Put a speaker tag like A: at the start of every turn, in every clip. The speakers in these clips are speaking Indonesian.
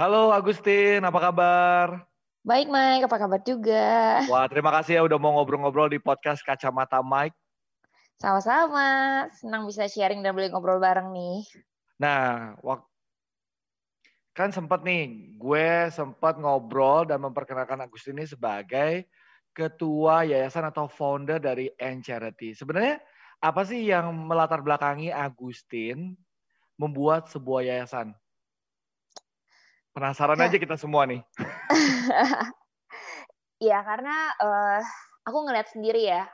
A: Halo Agustin, apa kabar?
B: Baik Mike, apa kabar juga?
A: Wah, terima kasih ya udah mau ngobrol-ngobrol di podcast Kacamata Mike.
B: Sama-sama, senang bisa sharing dan boleh ngobrol bareng nih.
A: Nah, wak kan sempat nih, gue sempat ngobrol dan memperkenalkan Agustin ini sebagai ketua yayasan atau founder dari N Charity. Sebenarnya apa sih yang melatar belakangi Agustin membuat sebuah yayasan? Penasaran ya. aja kita semua nih.
B: Iya, karena uh, aku ngeliat sendiri ya,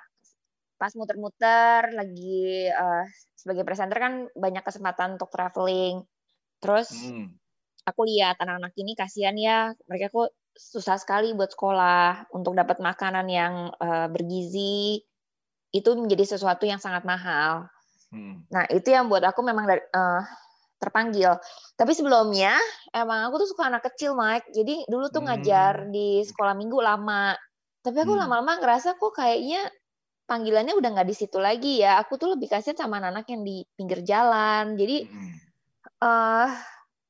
B: pas muter-muter lagi uh, sebagai presenter kan banyak kesempatan untuk traveling. Terus hmm. aku lihat anak-anak ini kasihan ya, mereka kok susah sekali buat sekolah untuk dapat makanan yang uh, bergizi. Itu menjadi sesuatu yang sangat mahal. Hmm. Nah, itu yang buat aku memang uh, terpanggil. Tapi sebelumnya emang aku tuh suka anak kecil, Mike. Jadi dulu tuh ngajar hmm. di sekolah minggu lama. Tapi aku hmm. lama-lama ngerasa kok kayaknya panggilannya udah nggak di situ lagi ya. Aku tuh lebih kasih sama anak-anak yang di pinggir jalan. Jadi hmm. uh,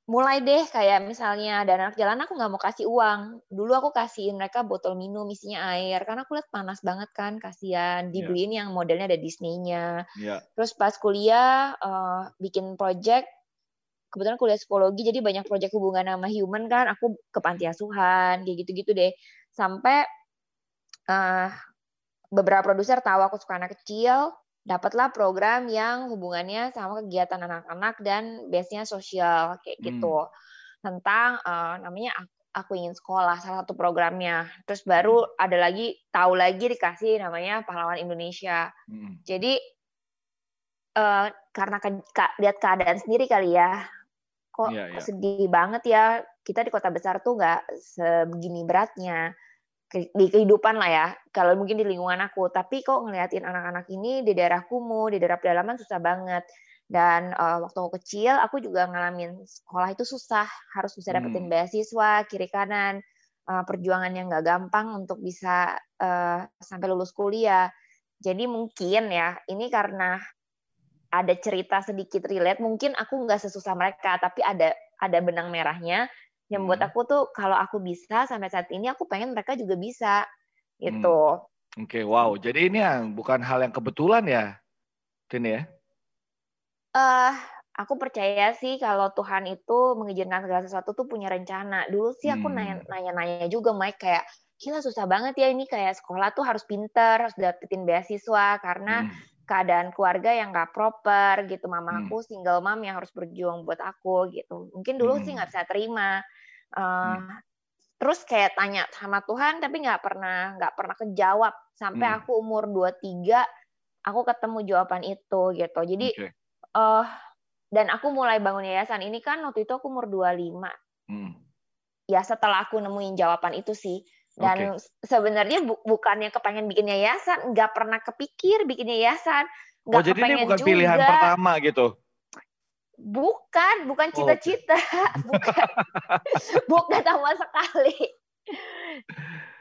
B: mulai deh kayak misalnya ada anak jalan aku nggak mau kasih uang. Dulu aku kasihin mereka botol minum isinya air karena aku lihat panas banget kan, kasihan. Iya. Dibeliin yeah. yang modelnya ada Disney-nya. Yeah. Terus pas kuliah uh, bikin project kebetulan kuliah psikologi jadi banyak proyek hubungan sama human kan aku ke panti asuhan kayak gitu-gitu deh sampai uh, beberapa produser tahu aku suka anak kecil dapatlah program yang hubungannya sama kegiatan anak-anak dan base-nya sosial kayak gitu hmm. tentang uh, namanya aku, aku ingin sekolah salah satu programnya terus baru hmm. ada lagi tahu lagi dikasih namanya pahlawan Indonesia hmm. jadi uh, karena ke, ka, lihat keadaan sendiri kali ya kok yeah, yeah. sedih banget ya kita di kota besar tuh nggak sebegini beratnya. Di kehidupan lah ya kalau mungkin di lingkungan aku. Tapi kok ngeliatin anak-anak ini di daerah kumuh di daerah pedalaman susah banget. Dan uh, waktu aku kecil aku juga ngalamin sekolah itu susah. Harus bisa dapetin hmm. beasiswa kiri kanan. Uh, perjuangan yang nggak gampang untuk bisa uh, sampai lulus kuliah. Jadi mungkin ya ini karena ada cerita sedikit relate mungkin aku nggak sesusah mereka tapi ada ada benang merahnya yang buat hmm. aku tuh kalau aku bisa sampai saat ini aku pengen mereka juga bisa gitu.
A: Hmm. Oke, okay, wow. Jadi ini yang bukan hal yang kebetulan ya, Tin ya?
B: Eh, uh, aku percaya sih kalau Tuhan itu mengizinkan segala sesuatu tuh punya rencana. Dulu sih aku hmm. nanya-nanya juga Mike kayak gila susah banget ya ini kayak sekolah tuh harus pinter, harus dapetin beasiswa karena hmm keadaan keluarga yang nggak proper gitu mama hmm. aku single mom yang harus berjuang buat aku gitu mungkin dulu hmm. sih nggak bisa terima uh, hmm. terus kayak tanya sama Tuhan tapi nggak pernah nggak pernah kejawab sampai hmm. aku umur 23 aku ketemu jawaban itu gitu jadi okay. uh, dan aku mulai bangun yayasan ini kan waktu itu aku umur 25 hmm. ya setelah aku nemuin jawaban itu sih dan okay. sebenarnya bu bukannya kepengen bikin yayasan, nggak pernah kepikir bikin yayasan.
A: Nggak oh, jadi ini bukan juga. pilihan pertama gitu?
B: Bukan, bukan cita-cita. Oh. bukan, bukan sama sekali.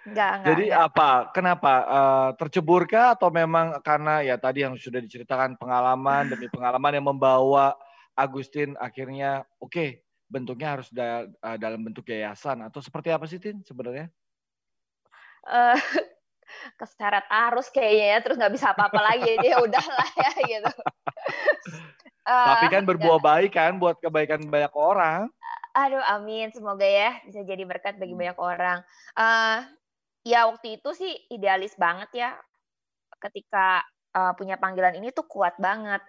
A: Enggak, enggak, Jadi enggak. apa? Kenapa? Uh, terceburkah atau memang karena ya tadi yang sudah diceritakan pengalaman demi pengalaman yang membawa Agustin akhirnya oke okay, bentuknya harus da uh, dalam bentuk yayasan atau seperti apa sih Tin sebenarnya?
B: Uh, keseret arus kayaknya ya terus nggak bisa apa-apa lagi jadi ya udahlah ya gitu.
A: Uh, Tapi kan berbuah ya. baik kan buat kebaikan banyak orang.
B: Aduh, amin. Semoga ya bisa jadi berkat bagi hmm. banyak orang. Uh, ya waktu itu sih idealis banget ya. Ketika uh, punya panggilan ini tuh kuat banget.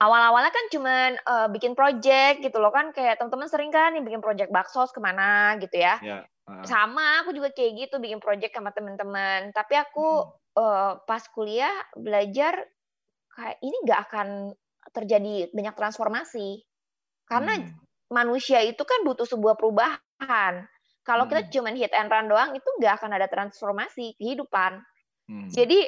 B: Awal-awalnya kan cuman uh, bikin project gitu loh kan kayak teman-teman sering kan nih bikin project bakso ke mana gitu ya. Yeah sama aku juga kayak gitu bikin project sama teman-teman tapi aku hmm. uh, pas kuliah belajar kayak ini nggak akan terjadi banyak transformasi karena hmm. manusia itu kan butuh sebuah perubahan kalau hmm. kita cuma hit and run doang itu nggak akan ada transformasi kehidupan hmm. jadi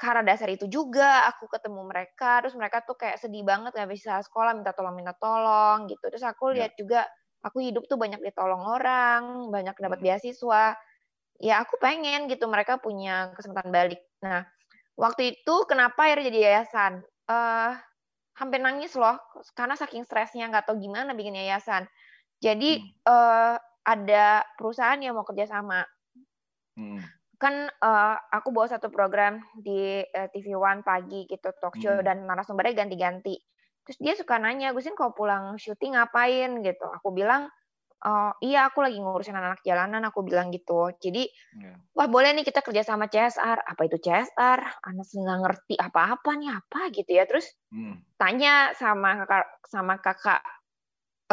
B: karena dasar itu juga aku ketemu mereka terus mereka tuh kayak sedih banget nggak bisa sekolah minta tolong minta tolong gitu terus aku ya. lihat yeah. juga aku hidup tuh banyak ditolong orang, banyak dapat hmm. beasiswa. Ya aku pengen gitu mereka punya kesempatan balik. Nah, waktu itu kenapa akhirnya jadi yayasan? Uh, hampir nangis loh karena saking stresnya nggak tahu gimana bikin yayasan. Jadi hmm. uh, ada perusahaan yang mau kerja sama. Hmm. Kan uh, aku bawa satu program di uh, TV One pagi gitu talk show hmm. dan narasumbernya ganti-ganti. Terus dia suka nanya, Gusin kalau pulang syuting ngapain? Gitu. Aku bilang oh iya aku lagi ngurusin anak, -anak jalanan aku bilang gitu. Jadi yeah. wah boleh nih kita kerja sama CSR apa itu CSR anak nggak ngerti apa-apa nih apa? Gitu ya. Terus hmm. tanya sama kakak sama kakak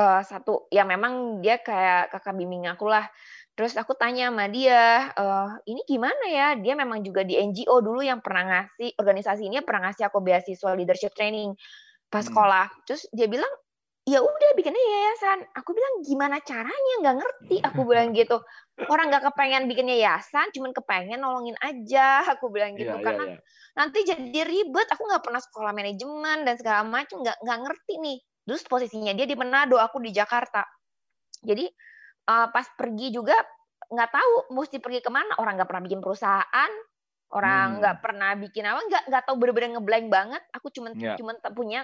B: uh, satu ya memang dia kayak kakak bimbing aku lah. Terus aku tanya sama dia uh, ini gimana ya? Dia memang juga di NGO dulu yang pernah ngasih organisasi ini pernah ngasih aku beasiswa leadership training pas hmm. sekolah terus dia bilang ya udah bikinnya yayasan. Aku bilang gimana caranya nggak ngerti. Aku bilang gitu. Orang nggak kepengen bikin yayasan, cuman kepengen nolongin aja. Aku bilang gitu yeah, karena yeah, yeah. nanti jadi ribet. Aku nggak pernah sekolah manajemen dan segala macam nggak nggak ngerti nih. Terus posisinya dia di Manado, aku di Jakarta. Jadi uh, pas pergi juga nggak tahu mesti pergi ke mana. Orang nggak pernah bikin perusahaan, orang nggak hmm. pernah bikin apa, nggak nggak tahu bener-bener ngeblank banget. Aku cuman yeah. cuman punya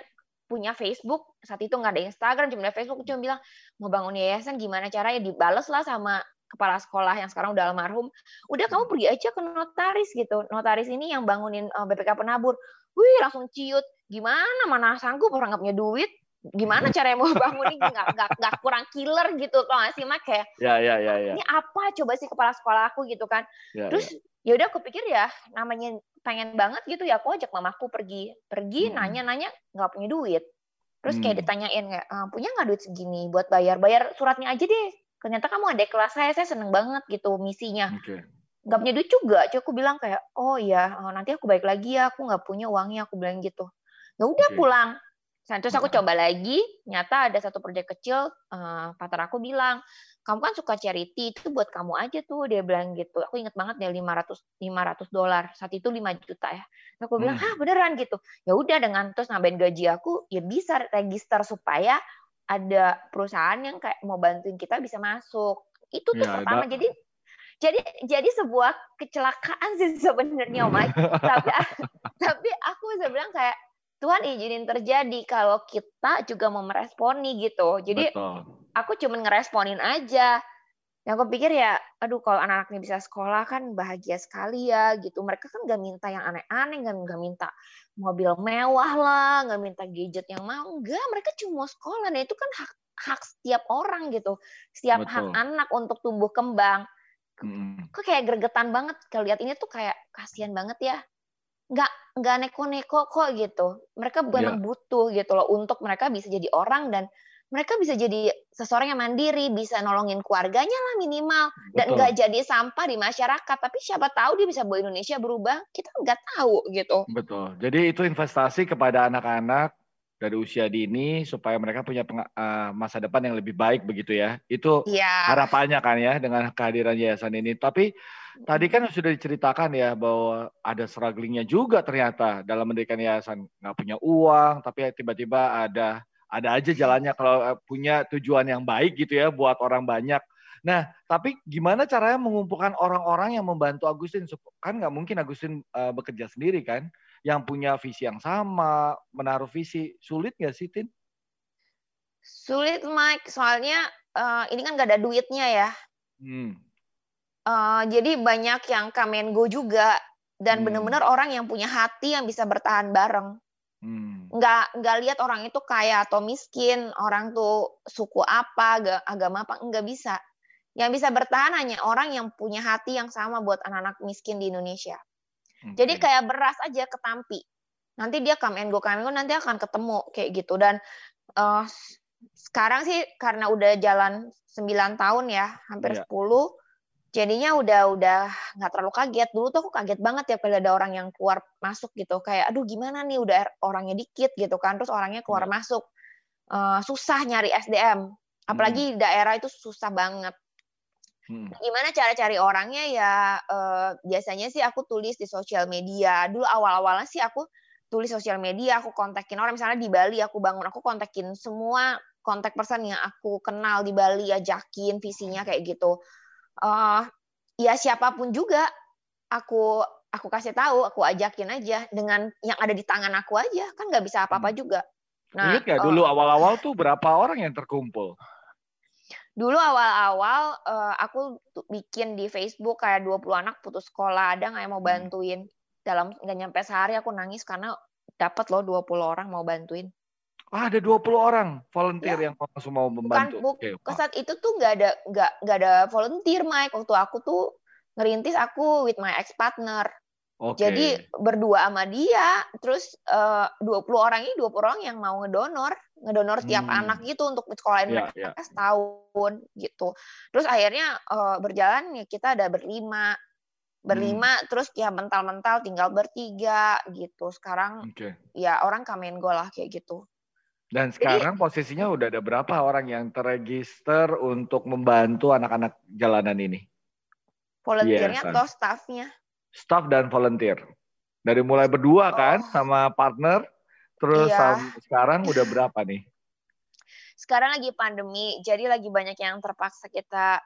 B: punya Facebook saat itu nggak ada Instagram cuma ada Facebook cuma bilang mau bangun yayasan gimana caranya? Dibales lah sama kepala sekolah yang sekarang udah almarhum. Udah kamu pergi aja ke notaris gitu. Notaris ini yang bangunin eh, BPK penabur. Wih langsung ciut. Gimana? Mana sanggup? Orang nggak punya duit. Gimana caranya mau bangun ini? Nggak nggak nggak kurang killer gitu. Kok nggak sih mak? Kayak
A: ya, ya, ya, ya.
B: ini apa? Coba sih kepala sekolah aku gitu kan. Ya, terus ya. Ya udah aku pikir ya namanya pengen banget gitu ya aku ajak mamaku pergi. Pergi hmm. nanya nanya nggak punya duit. Terus kayak hmm. ditanyain kayak ah, punya nggak duit segini buat bayar? Bayar suratnya aja deh. Ternyata kamu ada kelas saya saya seneng banget gitu misinya. Okay. punya duit juga. Cuma aku bilang kayak oh iya oh, nanti aku balik lagi ya aku nggak punya uangnya aku bilang gitu. Ya udah okay. pulang. Terus aku coba lagi nyata ada satu proyek kecil uh, partner aku bilang kamu kan suka charity itu buat kamu aja tuh dia bilang gitu. Aku inget banget ya 500 500 dolar. Saat itu 5 juta ya. Aku bilang hmm. ah beneran gitu. Ya udah dengan terus nambahin gaji aku ya bisa register supaya ada perusahaan yang kayak mau bantuin kita bisa masuk. Itu tuh ya, pertama. Jadi jadi jadi sebuah kecelakaan sih sebenarnya Om tapi tapi aku bisa bilang kayak Tuhan izinin terjadi kalau kita juga mau meresponi gitu. Jadi Betul. Aku cuma ngeresponin aja. Yang aku pikir ya, aduh kalau anak-anaknya bisa sekolah kan bahagia sekali ya gitu. Mereka kan gak minta yang aneh-aneh, gak, gak minta mobil mewah lah, gak minta gadget yang mau. Enggak, mereka cuma mau sekolah. Nah itu kan hak, hak setiap orang gitu. Setiap Betul. hak anak untuk tumbuh kembang. Mm. Kok kayak gregetan banget kalau lihat ini tuh kayak kasihan banget ya nggak nggak neko-neko kok gitu. Mereka memang yeah. butuh gitu loh untuk mereka bisa jadi orang dan mereka bisa jadi seseorang yang mandiri, bisa nolongin keluarganya lah minimal dan nggak jadi sampah di masyarakat. Tapi siapa tahu dia bisa buat Indonesia berubah, kita nggak tahu gitu.
A: Betul. Jadi itu investasi kepada anak-anak dari usia dini supaya mereka punya uh, masa depan yang lebih baik begitu ya. Itu yeah. harapannya kan ya dengan kehadiran yayasan ini. Tapi Tadi kan sudah diceritakan ya bahwa ada strugglingnya juga ternyata dalam mendirikan yayasan nggak punya uang, tapi tiba-tiba ada ada aja jalannya kalau eh, punya tujuan yang baik gitu ya buat orang banyak. Nah, tapi gimana caranya mengumpulkan orang-orang yang membantu Agustin? Kan nggak mungkin Agustin uh, bekerja sendiri kan? Yang punya visi yang sama, menaruh visi. Sulit nggak sih, Tin?
B: Sulit, Mike. Soalnya uh, ini kan nggak ada duitnya ya. Hmm. Uh, jadi banyak yang Kamengo juga dan hmm. benar-benar orang yang punya hati yang bisa bertahan bareng. Hmm. Nggak nggak lihat orang itu kaya atau miskin, orang tuh suku apa, agama apa, nggak bisa. Yang bisa bertahan hanya orang yang punya hati yang sama buat anak-anak miskin di Indonesia. Okay. Jadi kayak beras aja ketampi. Nanti dia come and go, come and go, nanti akan ketemu kayak gitu. Dan uh, sekarang sih karena udah jalan 9 tahun ya, hampir yeah. 10, jadinya udah udah nggak terlalu kaget. Dulu tuh aku kaget banget ya kalau ada orang yang keluar masuk gitu. Kayak aduh gimana nih? Udah orangnya dikit gitu kan. Terus orangnya keluar hmm. masuk. Uh, susah nyari SDM apalagi hmm. daerah itu susah banget. Hmm. gimana cara cari orangnya? Ya uh, biasanya sih aku tulis di sosial media. Dulu awal-awalnya sih aku tulis sosial media aku kontakin orang. Misalnya di Bali aku bangun aku kontakin semua kontak person yang aku kenal di Bali ajakin visinya kayak gitu uh, ya siapa pun juga aku aku kasih tahu, aku ajakin aja dengan yang ada di tangan aku aja, kan nggak bisa apa-apa hmm. juga.
A: Nah, Ingat nggak uh, dulu awal-awal tuh berapa orang yang terkumpul?
B: Dulu awal-awal uh, aku bikin di Facebook kayak 20 anak putus sekolah, ada nggak yang mau hmm. bantuin? Dalam nggak nyampe sehari aku nangis karena dapat loh 20 orang mau bantuin.
A: Ah, ada 20 orang volunteer ya. yang langsung mau membantu.
B: Bukan, okay, saat itu tuh nggak ada nggak nggak ada volunteer Mike waktu aku tuh ngerintis aku with my ex partner. Okay. Jadi berdua sama dia, terus uh, 20 orang ini 20 orang yang mau ngedonor, ngedonor tiap hmm. anak gitu untuk sekolahin yeah, mereka yeah. setahun gitu. Terus akhirnya uh, berjalan ya kita ada berlima, berlima hmm. terus ya mental-mental tinggal bertiga gitu. Sekarang okay. ya orang kamen go lah kayak gitu.
A: Dan sekarang Jadi, posisinya udah ada berapa orang yang terregister untuk membantu anak-anak jalanan ini?
B: Volunteernya yes, atau staffnya?
A: Staff dan volunteer. Dari mulai berdua oh. kan sama partner, terus iya. sekarang udah berapa nih?
B: Sekarang lagi pandemi, jadi lagi banyak yang terpaksa kita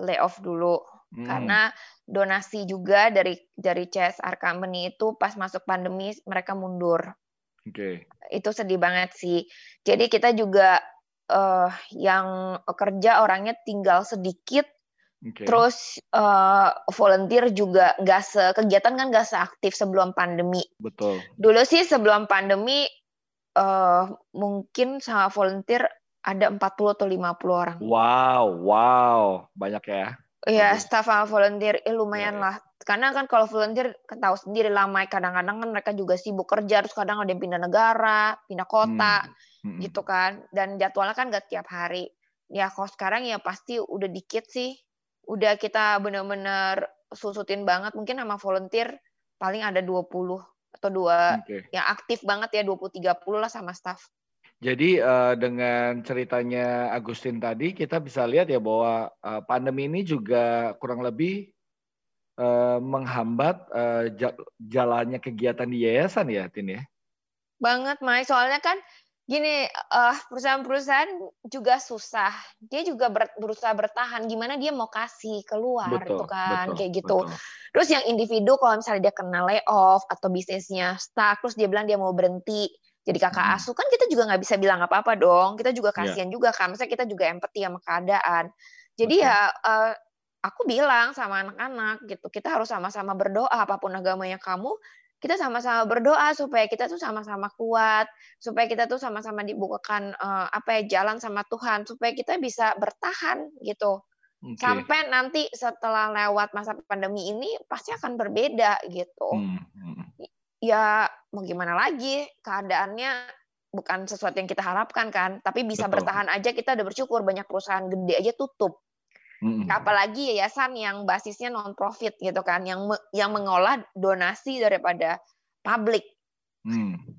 B: lay off dulu hmm. karena donasi juga dari dari CSR company itu pas masuk pandemi mereka mundur.
A: Oke. Okay.
B: Itu sedih banget sih. Jadi kita juga uh, yang kerja orangnya tinggal sedikit. Okay. Terus uh, volunteer juga nggak se kegiatan kan nggak seaktif sebelum pandemi.
A: Betul.
B: Dulu sih sebelum pandemi uh, mungkin sama volunteer ada 40 atau 50 orang.
A: Wow, wow, banyak ya.
B: Iya, staff sama volunteer eh, lumayan ya, lah. Karena kan kalau volunteer kan tahu sendiri lama kadang-kadang kan mereka juga sibuk kerja terus kadang ada yang pindah negara, pindah kota hmm. Hmm. gitu kan. Dan jadwalnya kan gak tiap hari. Ya kalau sekarang ya pasti udah dikit sih. Udah kita bener-bener susutin banget mungkin sama volunteer paling ada 20 atau dua okay. yang aktif banget ya 20 30 lah sama staff.
A: Jadi uh, dengan ceritanya Agustin tadi kita bisa lihat ya bahwa uh, pandemi ini juga kurang lebih uh, menghambat uh, jalannya kegiatan di yayasan ya, Tin ya.
B: Banget, Mai. Soalnya kan gini, uh, perusahaan-perusahaan juga susah. Dia juga ber, berusaha bertahan. Gimana dia mau kasih keluar, betul, itu kan, betul, kayak gitu. Betul. Terus yang individu kalau misalnya dia kena layoff atau bisnisnya stuck, terus dia bilang dia mau berhenti jadi kakak hmm. asuh kan kita juga nggak bisa bilang apa-apa dong. Kita juga iya. kasihan yeah. juga kan. Misalnya kita juga empati sama keadaan. Jadi Betul. ya uh, aku bilang sama anak-anak gitu, kita harus sama-sama berdoa apa pun agamanya kamu, kita sama-sama berdoa supaya kita tuh sama-sama kuat, supaya kita tuh sama-sama dibukakan uh, apa ya jalan sama Tuhan, supaya kita bisa bertahan gitu. Okay. Sampai nanti setelah lewat masa pandemi ini pasti akan berbeda gitu. Hmm. Ya mau gimana lagi keadaannya bukan sesuatu yang kita harapkan kan tapi bisa Betul. bertahan aja kita udah bersyukur banyak perusahaan gede aja tutup hmm. apalagi yayasan yang basisnya non profit gitu kan yang yang mengolah donasi daripada publik hmm.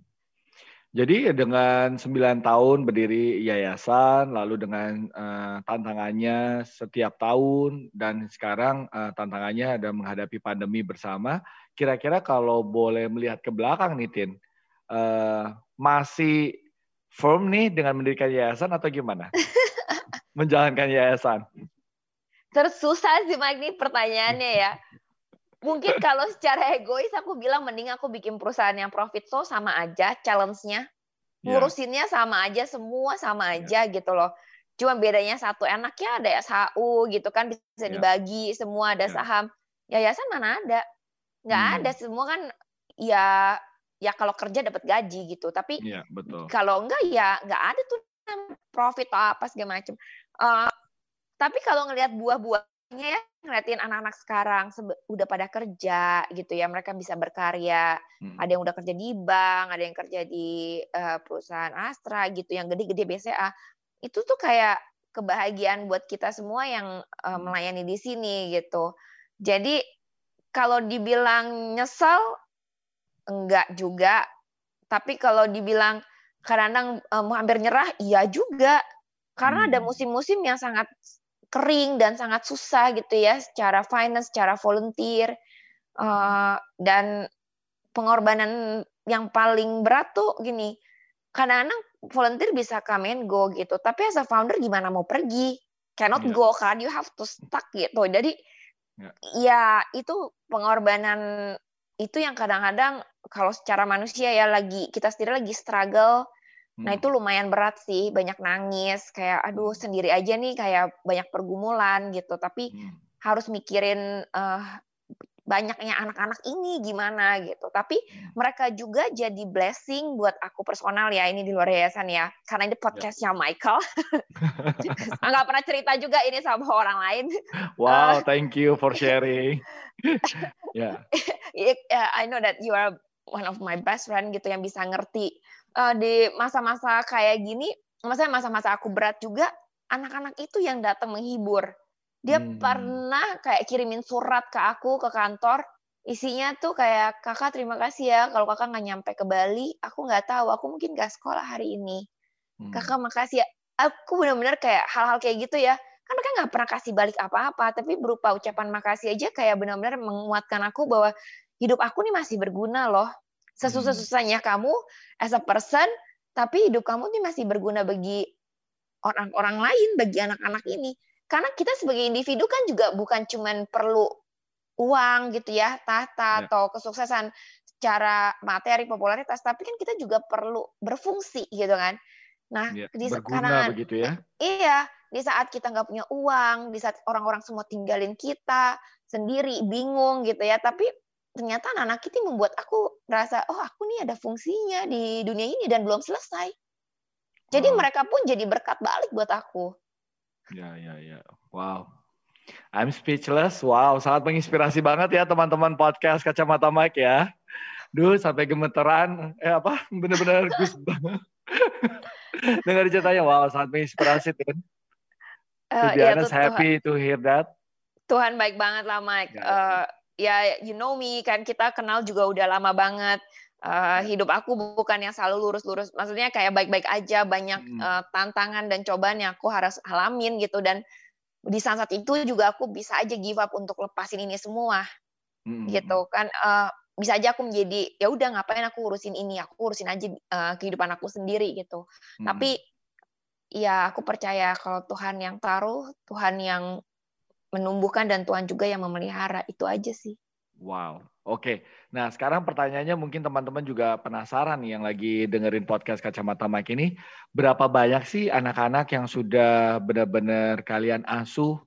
A: Jadi dengan 9 tahun berdiri yayasan, lalu dengan uh, tantangannya setiap tahun, dan sekarang uh, tantangannya ada menghadapi pandemi bersama, kira-kira kalau boleh melihat ke belakang nih Tin, uh, masih firm nih dengan mendirikan yayasan atau gimana? Menjalankan yayasan.
B: Tersusah sih Mike nih pertanyaannya ya. Mungkin kalau secara egois aku bilang mending aku bikin perusahaan yang profit so sama aja challenge-nya. Ya. Ngurusinnya sama aja, semua sama ya. aja gitu loh. Cuma bedanya satu enaknya ada SHU gitu kan bisa ya. dibagi semua ada saham. Yayasan mana ada? nggak hmm. ada semua kan ya ya kalau kerja dapat gaji gitu tapi ya, betul. kalau enggak ya nggak ada tuh profit atau apa segala macam uh, tapi kalau ngelihat buah-buahnya ya ngeliatin anak-anak sekarang udah pada kerja gitu ya mereka bisa berkarya. Hmm. ada yang udah kerja di bank ada yang kerja di uh, perusahaan Astra gitu yang gede-gede BCA itu tuh kayak kebahagiaan buat kita semua yang uh, melayani di sini gitu. Jadi kalau dibilang nyesel enggak juga. Tapi kalau dibilang kadang-kadang um, hampir nyerah iya juga. Karena hmm. ada musim-musim yang sangat kering dan sangat susah gitu ya secara finance, secara volunteer uh, dan pengorbanan yang paling berat tuh gini kadang-kadang volunteer bisa come and go gitu tapi as a founder gimana mau pergi cannot yeah. go kan you have to stuck gitu jadi Ya. ya itu pengorbanan itu yang kadang-kadang kalau secara manusia ya lagi kita sendiri lagi struggle Nah itu lumayan berat sih, banyak nangis, kayak aduh sendiri aja nih kayak banyak pergumulan gitu. Tapi hmm. harus mikirin uh, banyaknya anak-anak ini gimana gitu. Tapi hmm. mereka juga jadi blessing buat aku personal ya ini di luar yayasan ya. Karena ini ya. podcastnya Michael. Nggak pernah cerita juga ini sama orang lain.
A: Wow, thank you for sharing.
B: yeah. yeah. I know that you are one of my best friend gitu yang bisa ngerti uh, di masa-masa kayak gini. Maksudnya masa-masa aku berat juga anak-anak itu yang datang menghibur dia hmm. pernah kayak kirimin surat ke aku ke kantor, isinya tuh kayak kakak terima kasih ya kalau kakak nggak nyampe ke Bali, aku nggak tahu, aku mungkin nggak sekolah hari ini. Hmm. Kakak makasih ya. Aku benar-benar kayak hal-hal kayak gitu ya. Kan mereka nggak pernah kasih balik apa-apa, tapi berupa ucapan makasih aja kayak benar-benar menguatkan aku bahwa hidup aku nih masih berguna loh. Sesusah-susahnya hmm. kamu as a person, tapi hidup kamu nih masih berguna bagi orang-orang lain, bagi anak-anak ini karena kita sebagai individu kan juga bukan cuman perlu uang gitu ya, tahta ya. atau kesuksesan secara materi, popularitas, tapi kan kita juga perlu berfungsi gitu kan.
A: Nah, ya, di karena begitu ya.
B: Iya, di saat kita nggak punya uang, di saat orang-orang semua tinggalin kita sendiri, bingung gitu ya, tapi ternyata anak-anak itu membuat aku merasa, oh aku nih ada fungsinya di dunia ini dan belum selesai. Jadi wow. mereka pun jadi berkat balik buat aku.
A: Ya, ya, ya. Wow. I'm speechless. Wow, sangat menginspirasi banget ya teman-teman podcast Kacamata Mike ya. Duh, sampai gemeteran. Eh apa? Bener-bener gus banget. Dengar ceritanya, wow, sangat menginspirasi, Tin. Uh, to be ya, honest, happy Tuhan. to hear that.
B: Tuhan baik banget lah, Mike. Ya. Uh, ya, you know me, kan kita kenal juga udah lama banget uh, hidup aku bukan yang selalu lurus-lurus. Maksudnya kayak baik-baik aja, banyak hmm. uh, tantangan dan cobaan yang aku harus alamin gitu. Dan di saat-saat itu juga aku bisa aja give up untuk lepasin ini semua, hmm. gitu kan. Uh, bisa aja aku menjadi ya udah ngapain aku urusin ini, aku urusin aja uh, kehidupan aku sendiri gitu. Hmm. Tapi ya aku percaya kalau Tuhan yang taruh, Tuhan yang menumbuhkan dan Tuhan juga yang memelihara itu aja sih.
A: Wow, oke. Nah sekarang pertanyaannya mungkin teman-teman juga penasaran nih yang lagi dengerin podcast Kacamata Mike ini, berapa banyak sih anak-anak yang sudah benar-benar kalian asuh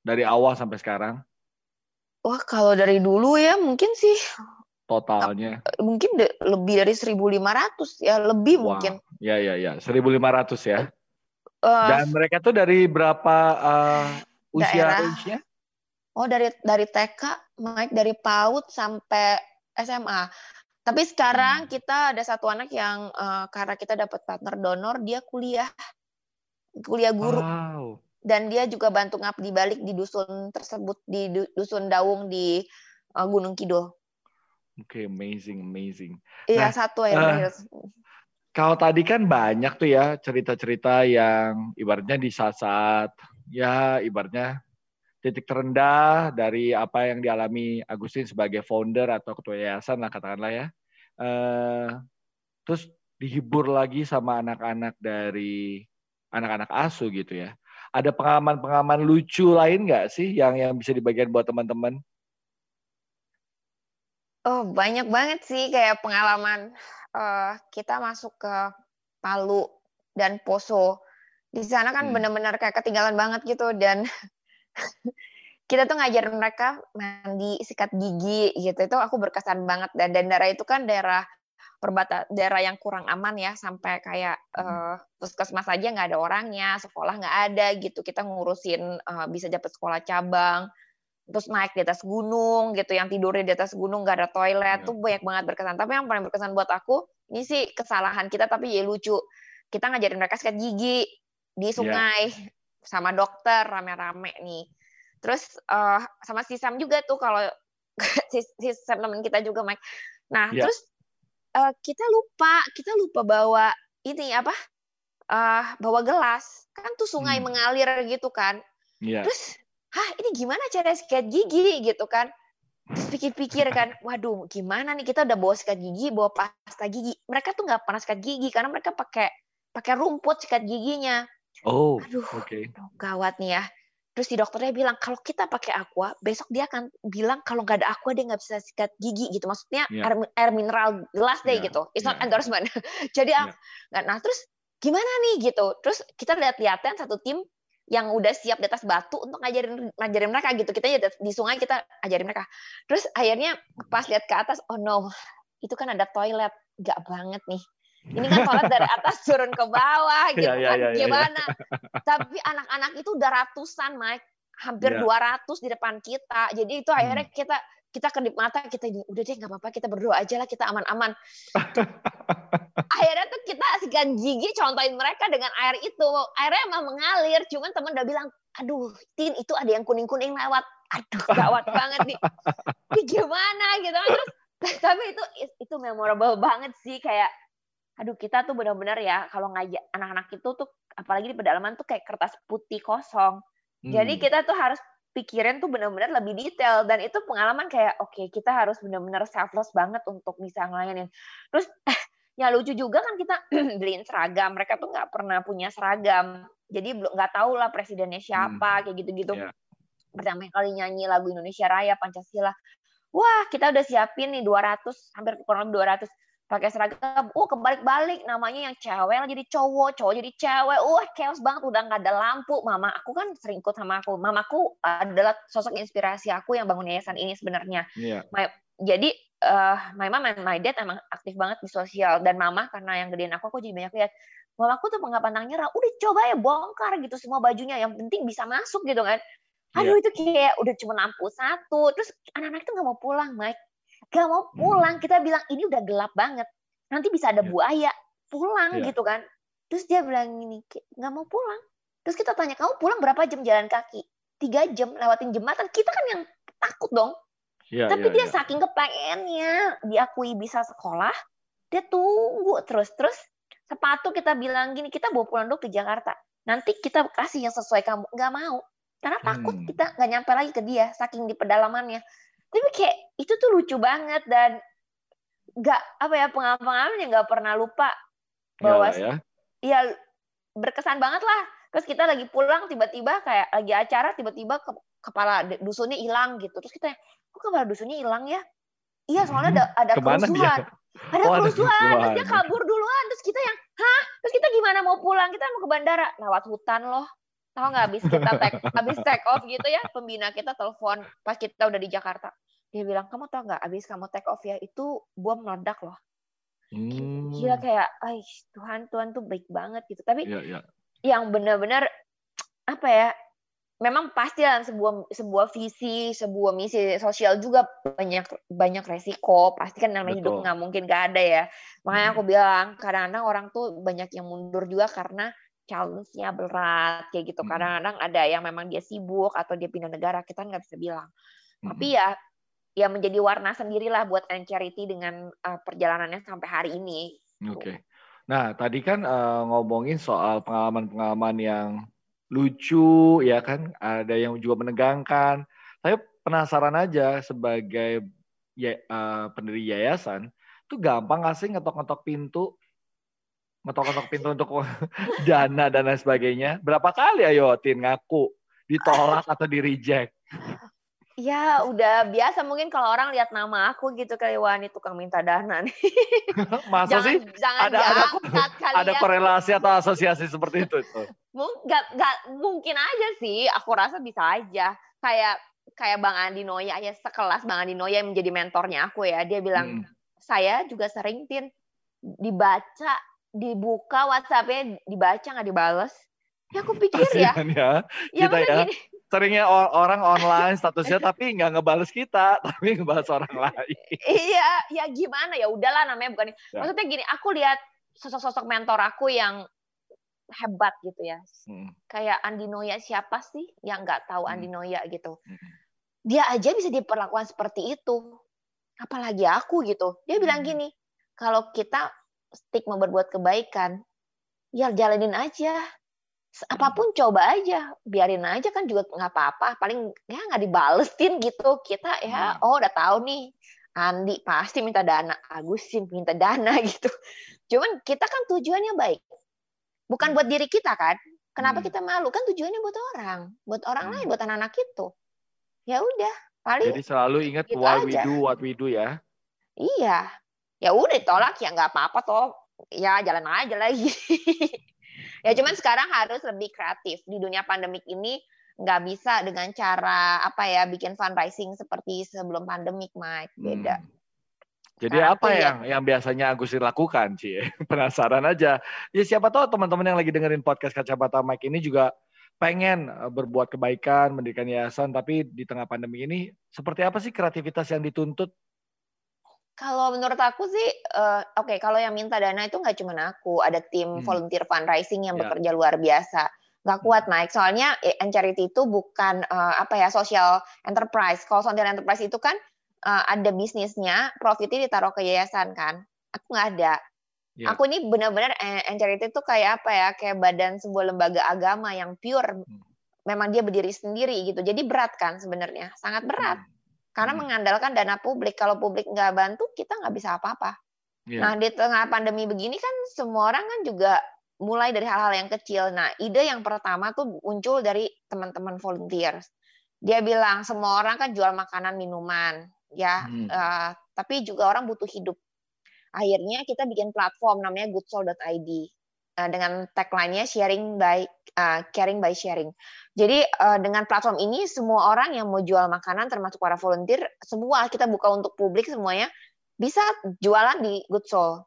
A: dari awal sampai sekarang?
B: Wah kalau dari dulu ya mungkin sih
A: totalnya
B: mungkin lebih dari 1.500 ya lebih wow. mungkin.
A: Ya ya ya 1.500 ya. Uh, Dan mereka tuh dari berapa uh, usia range-nya?
B: Oh dari dari TK naik dari PAUD sampai SMA. Tapi sekarang hmm. kita ada satu anak yang uh, karena kita dapat partner donor, dia kuliah kuliah guru. Wow. Dan dia juga bantu ngabdi balik di dusun tersebut di dusun Daung di uh, Gunung Kidul.
A: Oke, okay, amazing, amazing.
B: Iya, nah, satu ya. Uh,
A: kalau tadi kan banyak tuh ya cerita-cerita yang ibaratnya di saat-saat ya ibaratnya titik terendah dari apa yang dialami Agustin sebagai founder atau ketua yayasan lah katakanlah ya. Uh, terus dihibur lagi sama anak-anak dari anak-anak asu gitu ya. Ada pengalaman-pengalaman lucu lain nggak sih yang yang bisa dibagikan buat teman-teman?
B: Oh banyak banget sih kayak pengalaman uh, kita masuk ke Palu dan Poso. Di sana kan hmm. benar-benar kayak ketinggalan banget gitu dan kita tuh ngajarin mereka mandi sikat gigi gitu. Itu aku berkesan banget dan, dan daerah itu kan daerah perbata daerah yang kurang aman ya sampai kayak uh, puskesmas aja nggak ada orangnya sekolah nggak ada gitu. Kita ngurusin uh, bisa dapat sekolah cabang terus naik di atas gunung gitu. Yang tidurnya di atas gunung nggak ada toilet. Yeah. tuh banyak banget berkesan. Tapi yang paling berkesan buat aku ini sih kesalahan kita tapi ya lucu. Kita ngajarin mereka sikat gigi di iya. sungai yeah sama dokter rame-rame nih. Terus uh, sama si Sam juga tuh kalau si, si Sam teman kita juga Mike. Nah, yeah. terus uh, kita lupa, kita lupa bawa ini apa? Uh, bawa gelas. Kan tuh sungai hmm. mengalir gitu kan. Yeah. Terus, "Hah, ini gimana cara sikat gigi?" gitu kan. Terus pikir-pikir kan, waduh gimana nih kita udah bawa sikat gigi, bawa pasta gigi. Mereka tuh nggak pernah sikat gigi karena mereka pakai pakai rumput sikat giginya.
A: Oh, aduh, okay.
B: gawat nih ya. Terus si dokternya bilang kalau kita pakai aqua, besok dia akan bilang kalau nggak ada aqua dia nggak bisa sikat gigi gitu. Maksudnya yeah. air, air mineral gelas deh yeah. gitu. It's not yeah. endorsement. Jadi yeah. nah terus gimana nih gitu terus kita lihat-lihatan satu tim yang udah siap di atas batu untuk ngajarin ngajarin mereka gitu kita di sungai kita ajarin mereka terus akhirnya pas lihat ke atas oh no itu kan ada toilet gak banget nih ini kan toilet dari atas turun ke bawah gitu yeah, yeah, kan yeah, gimana? Yeah. tapi anak-anak itu udah ratusan Mike. Hampir yeah. 200 di depan kita. Jadi itu akhirnya hmm. kita kita kedip mata kita ini udah deh nggak apa-apa kita berdoa aja lah kita aman-aman. Akhirnya tuh kita asikan gigi contohin mereka dengan air itu. Airnya emang mengalir cuman temen udah bilang aduh tin itu ada yang kuning-kuning lewat. Aduh gawat banget nih. Ini gimana gitu kan? Terus tapi itu itu memorable banget sih kayak aduh kita tuh benar-benar ya kalau ngajak anak-anak itu tuh apalagi di pedalaman tuh kayak kertas putih kosong hmm. jadi kita tuh harus pikirin tuh benar-benar lebih detail dan itu pengalaman kayak oke okay, kita harus benar-benar selfless banget untuk bisa ngelayanin terus ya lucu juga kan kita beliin seragam mereka tuh nggak pernah punya seragam jadi belum nggak tahu lah presidennya siapa hmm. kayak gitu-gitu yeah. pertama kali nyanyi lagu Indonesia Raya Pancasila wah kita udah siapin nih 200 hampir kurang lebih 200 pakai seragam, uh kebalik-balik namanya yang cewek jadi cowok, cowok jadi cewek, uh chaos banget udah nggak ada lampu. Mama aku kan sering ikut sama aku. Mamaku adalah sosok inspirasi aku yang bangun yayasan ini sebenarnya. Yeah. My, jadi uh, my mom and my dad emang aktif banget di sosial dan mama karena yang gedein aku aku jadi banyak lihat. Mamaku tuh nggak pantang nyerah, udah coba ya bongkar gitu semua bajunya, yang penting bisa masuk gitu kan. Aduh yeah. itu kayak udah cuma lampu satu, terus anak-anak itu nggak mau pulang, Mike gak mau pulang. Kita bilang ini udah gelap banget. Nanti bisa ada iya. buaya. Pulang yeah. gitu kan. Terus dia bilang gini, nggak mau pulang. Terus kita tanya, kamu pulang berapa jam jalan kaki? Tiga jam lewatin jembatan. Kita kan yang takut dong. Yeah, Tapi yeah, dia yeah. saking kepengennya diakui bisa sekolah, dia tunggu terus. Terus sepatu kita bilang gini, kita bawa pulang dulu ke Jakarta. Nanti kita kasih yang sesuai kamu. Nggak mau. Karena takut hmm. kita nggak nyampe lagi ke dia, saking di pedalamannya tapi kayak itu tuh lucu banget dan nggak apa ya pengalaman-pengalaman yang nggak pernah lupa bahwa ya, ya berkesan banget lah. Terus kita lagi pulang tiba-tiba kayak lagi acara tiba-tiba ke, kepala dusunnya hilang gitu. Terus kita kok kepala dusunnya hilang ya? Iya soalnya ada ada kerusuhan. Ada oh, kerusuhan. Terus dia kabur duluan. Terus kita yang hah? Terus kita gimana mau pulang? Kita mau ke bandara. Lewat hutan loh tahu nggak habis kita take habis take off gitu ya pembina kita telepon pas kita udah di Jakarta dia bilang kamu tahu nggak habis kamu take off ya itu bom meledak loh hmm. gila kayak ay Tuhan Tuhan tuh baik banget gitu tapi yeah, yeah. yang benar-benar apa ya memang pasti dalam sebuah sebuah visi sebuah misi sosial juga banyak banyak resiko pasti kan namanya hidup nggak mungkin gak ada ya makanya aku hmm. bilang kadang-kadang orang tuh banyak yang mundur juga karena challenge-nya berat kayak gitu. Kadang-kadang ada yang memang dia sibuk atau dia pindah negara, kita nggak bisa bilang. Tapi ya ya menjadi warna sendirilah buat End Charity dengan uh, perjalanannya sampai hari ini.
A: Oke. Okay. Nah, tadi kan uh, ngomongin soal pengalaman-pengalaman yang lucu ya kan, ada yang juga menegangkan. Saya penasaran aja sebagai ya, uh, pendiri yayasan, itu gampang nggak sih ngetok-ngetok pintu ngetok-ngetok pintu untuk dana dan lain sebagainya. Berapa kali ayo Tin ngaku ditolak atau di reject?
B: Ya udah biasa mungkin kalau orang lihat nama aku gitu kali wah ini tukang minta dana nih.
A: Masa jangan, sih? Jangan ada ada, kali ada ya. korelasi atau asosiasi seperti itu itu.
B: Gak, gak, mungkin aja sih. Aku rasa bisa aja. Kayak kayak Bang Andi Noya ya sekelas Bang Andi Noya yang menjadi mentornya aku ya. Dia bilang hmm. saya juga sering tin dibaca dibuka WhatsApp-nya dibaca nggak dibales. Ya aku pikir ya.
A: ya. ya kita ya. Gini. Seringnya orang online statusnya tapi nggak ngebales kita, tapi ngebales orang lain.
B: iya, ya gimana ya udahlah namanya bukan. Ya. Maksudnya gini, aku lihat sosok-sosok mentor aku yang hebat gitu ya. Hmm. Kayak Andi Noya siapa sih yang nggak tahu hmm. Andi Noya gitu. Hmm. Dia aja bisa diperlakukan seperti itu. Apalagi aku gitu. Dia bilang hmm. gini, kalau kita stigma berbuat kebaikan, ya jalanin aja. Apa pun coba aja, biarin aja kan juga nggak apa-apa. Paling ya nggak dibalesin gitu. Kita ya, hmm. oh udah tahu nih, Andi pasti minta dana, Agusin minta dana gitu. Cuman kita kan tujuannya baik, bukan buat diri kita kan. Kenapa hmm. kita malu? Kan tujuannya buat orang, buat orang hmm. lain, buat anak-anak itu. Ya udah, paling.
A: Jadi selalu ingat gitu why aja. we do what we do ya.
B: Iya, ya udah ditolak ya nggak apa-apa toh ya jalan aja lagi. ya cuman sekarang harus lebih kreatif di dunia pandemik ini nggak bisa dengan cara apa ya bikin fundraising seperti sebelum pandemik, Mike. Beda. Hmm.
A: Jadi nah, apa yang ya. yang biasanya Agus lakukan, Ci? Penasaran aja. Ya siapa tahu teman-teman yang lagi dengerin podcast Kacamata Mike ini juga pengen eh, berbuat kebaikan, mendirikan yayasan, tapi di tengah pandemi ini seperti apa sih kreativitas yang dituntut?
B: Kalau menurut aku sih, uh, oke, okay, kalau yang minta dana itu nggak cuma aku, ada tim hmm. volunteer fundraising yang yeah. bekerja luar biasa. Nggak hmm. kuat naik, soalnya eh, charity itu bukan uh, apa ya social enterprise. Kalau social enterprise itu kan uh, ada bisnisnya, profitnya ditaruh ke yayasan kan. Aku nggak ada. Yeah. Aku ini benar-benar charity itu kayak apa ya? Kayak badan sebuah lembaga agama yang pure. Hmm. Memang dia berdiri sendiri gitu. Jadi berat kan sebenarnya, sangat berat. Hmm. Karena hmm. mengandalkan dana publik. Kalau publik nggak bantu, kita nggak bisa apa-apa. Yeah. Nah di tengah pandemi begini kan semua orang kan juga mulai dari hal-hal yang kecil. Nah ide yang pertama tuh muncul dari teman-teman volunteers. Dia bilang semua orang kan jual makanan minuman ya hmm. uh, tapi juga orang butuh hidup akhirnya kita bikin platform namanya goodsoul.id uh, dengan tagline-nya sharing by uh, caring by sharing jadi uh, dengan platform ini semua orang yang mau jual makanan termasuk para volunteer semua kita buka untuk publik semuanya bisa jualan di goodsoul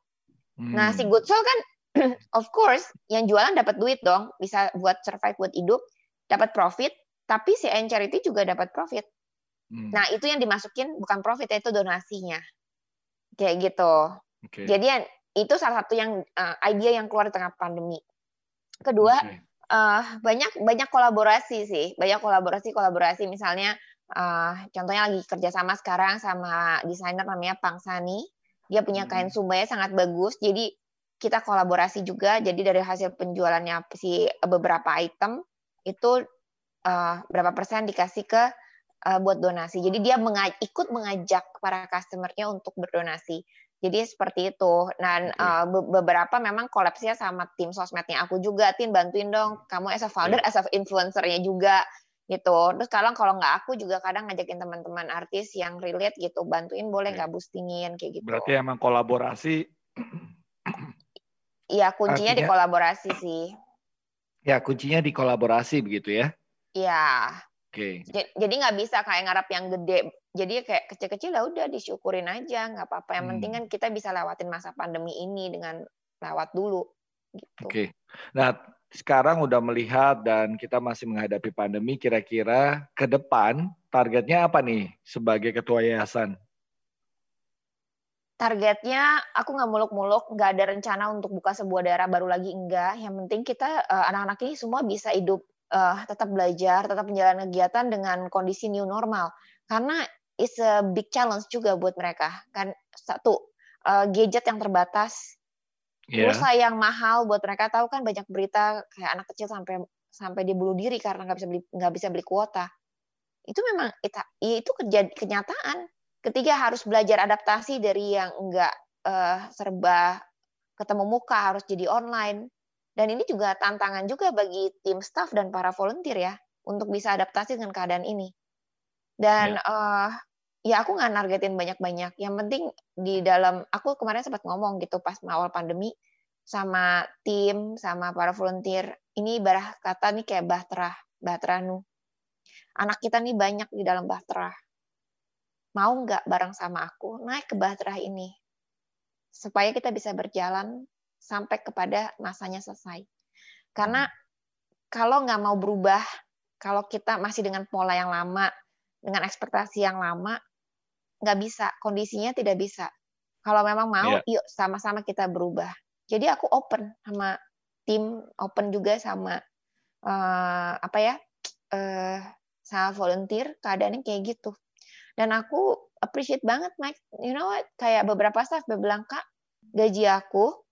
B: hmm. nah si hmm. goodsoul kan of course yang jualan dapat duit dong bisa buat survive buat hidup dapat profit tapi si charity juga dapat profit Hmm. Nah, itu yang dimasukin bukan profit ya, itu donasinya. Kayak gitu. Okay. Jadi itu salah satu yang uh, ide yang keluar di tengah pandemi. Kedua, okay. Uh, banyak banyak kolaborasi sih, banyak kolaborasi kolaborasi misalnya uh, contohnya lagi kerjasama sekarang sama desainer namanya Pangsani. Dia punya kain hmm. subaya sangat bagus. Jadi kita kolaborasi juga. Jadi dari hasil penjualannya si beberapa item itu uh, berapa persen dikasih ke uh, buat donasi. Jadi dia mengaj ikut mengajak para customernya untuk berdonasi. Jadi seperti itu. Dan okay. uh, be beberapa memang kolapsnya sama tim sosmednya aku juga. Tim bantuin dong. Kamu as a founder, yeah. as a influencernya juga gitu. Terus kalau kalau nggak aku juga kadang ngajakin teman-teman artis yang relate gitu, bantuin boleh nggak okay. boostingin kayak gitu.
A: Berarti emang kolaborasi.
B: Iya kuncinya Artinya, di kolaborasi sih.
A: Ya kuncinya di kolaborasi begitu ya?
B: Iya. Oke. Okay. Jadi nggak bisa kayak ngarap yang gede. Jadi kayak kecil-kecil ya udah disyukurin aja, nggak apa-apa. Yang hmm. penting kan kita bisa lewatin masa pandemi ini dengan lewat dulu. Gitu.
A: Oke. Okay. Nah sekarang udah melihat dan kita masih menghadapi pandemi. Kira-kira ke depan targetnya apa nih sebagai ketua yayasan?
B: targetnya aku nggak muluk-muluk, nggak ada rencana untuk buka sebuah daerah baru lagi enggak. Yang penting kita uh, anak-anak ini semua bisa hidup uh, tetap belajar, tetap menjalani kegiatan dengan kondisi new normal. Karena it's a big challenge juga buat mereka. Kan satu uh, gadget yang terbatas, yeah. pulsa yang mahal buat mereka tahu kan banyak berita kayak anak kecil sampai sampai dia bunuh diri karena nggak bisa beli nggak bisa beli kuota. Itu memang itu, ya itu kenyataan. Ketiga harus belajar adaptasi dari yang enggak uh, serba ketemu muka harus jadi online dan ini juga tantangan juga bagi tim staff dan para volunteer ya untuk bisa adaptasi dengan keadaan ini. Dan ya, uh, ya aku nggak nargetin banyak-banyak. Yang penting di dalam aku kemarin sempat ngomong gitu pas awal pandemi sama tim sama para volunteer ini barah kata nih kayak bahtera bahtera nu anak kita nih banyak di dalam bahtera mau nggak bareng sama aku naik ke bahtera ini supaya kita bisa berjalan sampai kepada masanya selesai. Karena hmm. kalau nggak mau berubah, kalau kita masih dengan pola yang lama, dengan ekspektasi yang lama, nggak bisa, kondisinya tidak bisa. Kalau memang mau, yeah. yuk sama-sama kita berubah. Jadi aku open sama tim, open juga sama uh, apa ya, uh, sama volunteer, keadaannya kayak gitu. Dan aku appreciate banget, Mike. You know what? Kayak beberapa staff bilang, Kak, gaji aku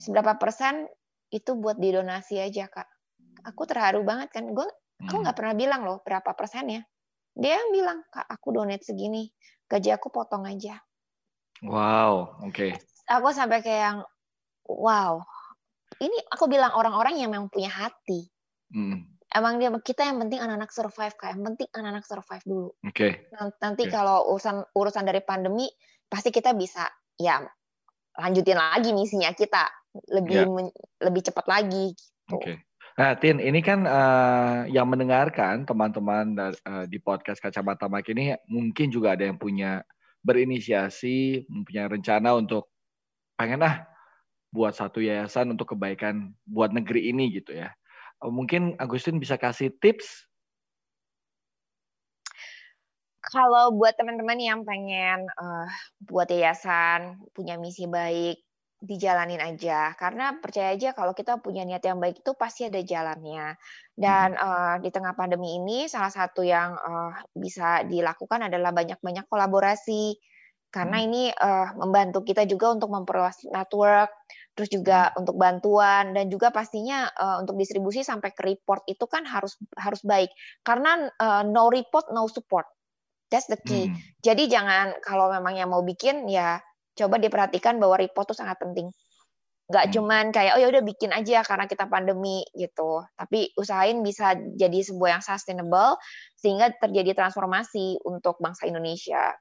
B: seberapa persen itu buat didonasi aja kak aku terharu banget kan gue aku hmm. nggak pernah bilang loh berapa persennya dia yang bilang kak aku donate segini gaji aku potong aja
A: wow oke okay.
B: aku sampai kayak yang wow ini aku bilang orang-orang yang memang punya hati hmm. emang dia kita yang penting anak-anak survive kak yang penting anak-anak survive dulu
A: oke okay.
B: nanti okay. kalau urusan urusan dari pandemi pasti kita bisa ya lanjutin lagi misinya kita lebih yeah. lebih cepat lagi. Gitu.
A: Oke. Okay. Nah, Tin, ini kan uh, yang mendengarkan teman-teman uh, di podcast Kacamata Mike ini mungkin juga ada yang punya berinisiasi, punya rencana untuk pengen ah buat satu yayasan untuk kebaikan buat negeri ini gitu ya. Mungkin Agustin bisa kasih tips
B: kalau buat teman-teman yang pengen uh, buat yayasan punya misi baik dijalanin aja. Karena percaya aja kalau kita punya niat yang baik itu pasti ada jalannya. Dan uh, di tengah pandemi ini salah satu yang uh, bisa dilakukan adalah banyak-banyak kolaborasi. Karena hmm. ini uh, membantu kita juga untuk memperluas network terus juga hmm. untuk bantuan dan juga pastinya uh, untuk distribusi sampai ke report itu kan harus harus baik. Karena uh, no report no support. That's the key. Hmm. jadi jangan kalau memang yang mau bikin ya coba diperhatikan bahwa report itu sangat penting. Gak hmm. cuman kayak oh ya udah bikin aja karena kita pandemi gitu. Tapi usahain bisa jadi sebuah yang sustainable sehingga terjadi transformasi untuk bangsa Indonesia.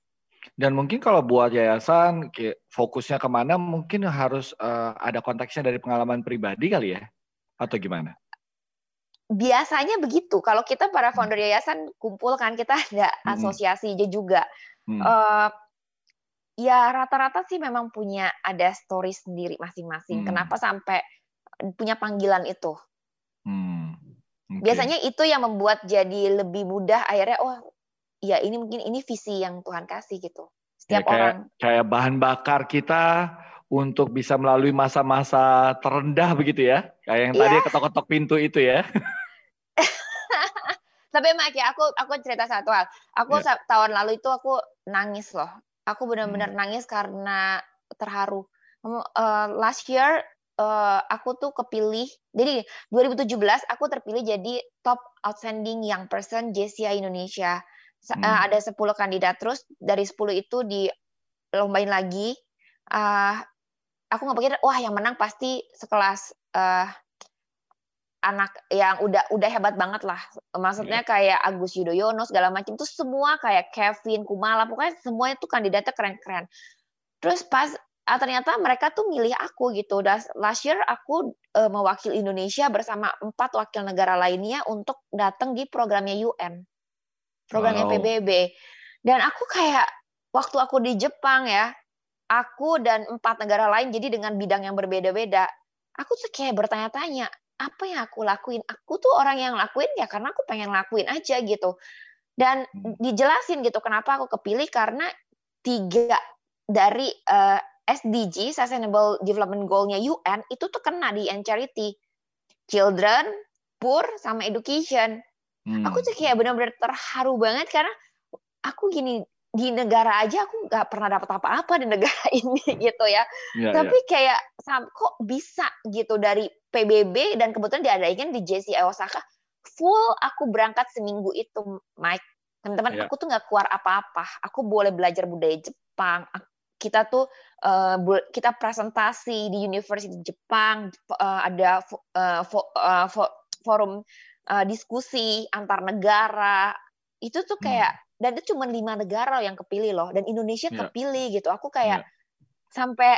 A: Dan mungkin kalau buat yayasan fokusnya ke mana mungkin harus uh, ada konteksnya dari pengalaman pribadi kali ya atau gimana?
B: Biasanya begitu. Kalau kita para hmm. founder yayasan kumpul kan kita ada hmm. asosiasi juga. Hmm. Uh, ya rata-rata sih memang punya ada story sendiri masing-masing. Hmm. Kenapa sampai punya panggilan itu? Hmm. Okay. Biasanya itu yang membuat jadi lebih mudah akhirnya oh ya ini mungkin ini visi yang Tuhan kasih gitu. Setiap ya,
A: kayak,
B: orang
A: kayak bahan bakar kita untuk bisa melalui masa-masa terendah begitu ya. Kayak yang yeah. tadi ketok-ketok pintu itu ya.
B: Tapi Mak ya aku aku cerita satu hal. Aku yeah. tahun lalu itu aku nangis loh Aku benar-benar hmm. nangis karena terharu. Uh, last year uh, aku tuh kepilih. Jadi 2017 aku terpilih jadi top outstanding young person JCI Indonesia. Hmm. Uh, ada 10 kandidat terus dari 10 itu di lombain lagi. Uh, aku nggak pikir wah yang menang pasti sekelas uh, anak yang udah udah hebat banget lah. Maksudnya yeah. kayak Agus Yudhoyono segala macam tuh semua kayak Kevin Kumala pokoknya semuanya tuh kandidatnya keren-keren. Terus pas ah, ternyata mereka tuh milih aku gitu. Dan last year aku uh, mewakili Indonesia bersama empat wakil negara lainnya untuk datang di programnya UN. Programnya wow. PBB. Dan aku kayak waktu aku di Jepang ya, aku dan empat negara lain jadi dengan bidang yang berbeda-beda. Aku tuh kayak bertanya-tanya, apa yang aku lakuin? Aku tuh orang yang lakuin ya karena aku pengen lakuin aja gitu. Dan hmm. dijelasin gitu kenapa aku kepilih karena tiga dari uh, eh, SDG Sustainable Development Goal-nya UN itu tuh kena di end charity. Children, poor, sama education. Hmm. Aku tuh kayak benar-benar terharu banget karena aku gini di negara aja aku nggak pernah dapat apa-apa di negara ini gitu ya. ya Tapi ya. kayak kok bisa gitu dari PBB dan kebetulan diadain di JCI Osaka full aku berangkat seminggu itu Mike. Teman-teman ya. aku tuh nggak keluar apa-apa. Aku boleh belajar budaya Jepang. Kita tuh uh, kita presentasi di University Jepang uh, ada uh, fo, uh, fo, forum uh, diskusi antar negara. Itu tuh kayak hmm dan itu cuma lima negara yang kepilih loh dan Indonesia yeah. kepilih gitu aku kayak yeah. sampai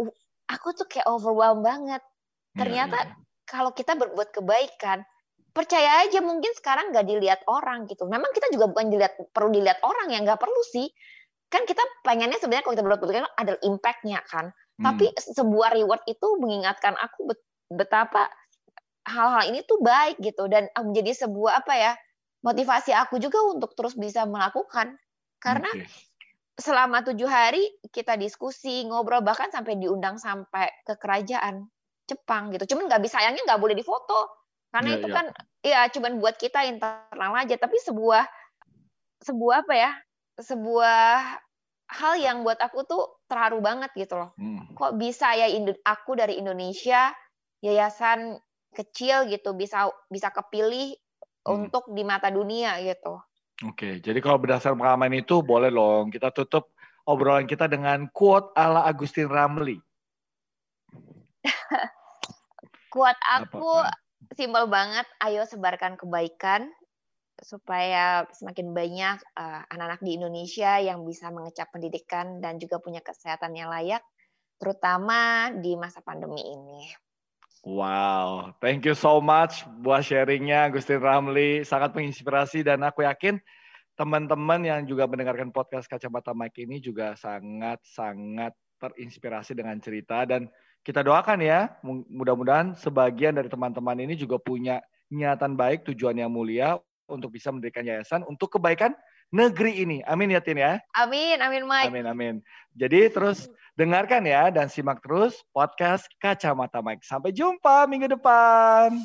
B: uh, aku tuh kayak overwhelmed banget iya, ternyata yeah, yeah. kalau kita berbuat kebaikan percaya aja mungkin sekarang nggak dilihat orang gitu memang kita juga bukan dilihat perlu dilihat orang yang nggak perlu sih kan kita pengennya sebenarnya kalau kita berbuat kebaikan ada impactnya kan hmm. tapi sebuah reward itu mengingatkan aku betapa hal-hal ini tuh baik gitu dan menjadi sebuah apa ya motivasi aku juga untuk terus bisa melakukan karena okay. selama tujuh hari kita diskusi ngobrol bahkan sampai diundang sampai ke kerajaan Jepang gitu cuman nggak bisa sayangnya nggak boleh difoto karena yeah, itu yeah. kan ya cuman buat kita internal aja tapi sebuah sebuah apa ya sebuah hal yang buat aku tuh terharu banget gitu loh hmm. kok bisa ya aku dari Indonesia yayasan kecil gitu bisa bisa kepilih hmm. untuk di mata dunia gitu.
A: Oke, jadi kalau berdasarkan pengalaman itu boleh loh kita tutup obrolan kita dengan quote ala Agustin Ramli.
B: quote aku simpel banget, ayo sebarkan kebaikan supaya semakin banyak eh, anak-anak di Indonesia yang bisa mengecap pendidikan dan juga punya kesehatan yang layak. terutama di masa pandemi ini.
A: Wow, thank you so much buat sharingnya Agustin Ramli, sangat menginspirasi dan aku yakin teman-teman yang juga mendengarkan podcast Kacamata Mike ini juga sangat-sangat terinspirasi dengan cerita dan kita doakan ya, mudah-mudahan sebagian dari teman-teman ini juga punya niatan baik, tujuan yang mulia untuk bisa mendirikan yayasan untuk kebaikan negeri ini. Amin ya Tin ya.
B: Amin, amin Mike.
A: Amin, amin. Jadi terus dengarkan ya dan simak terus podcast Kacamata Mike. Sampai jumpa minggu depan.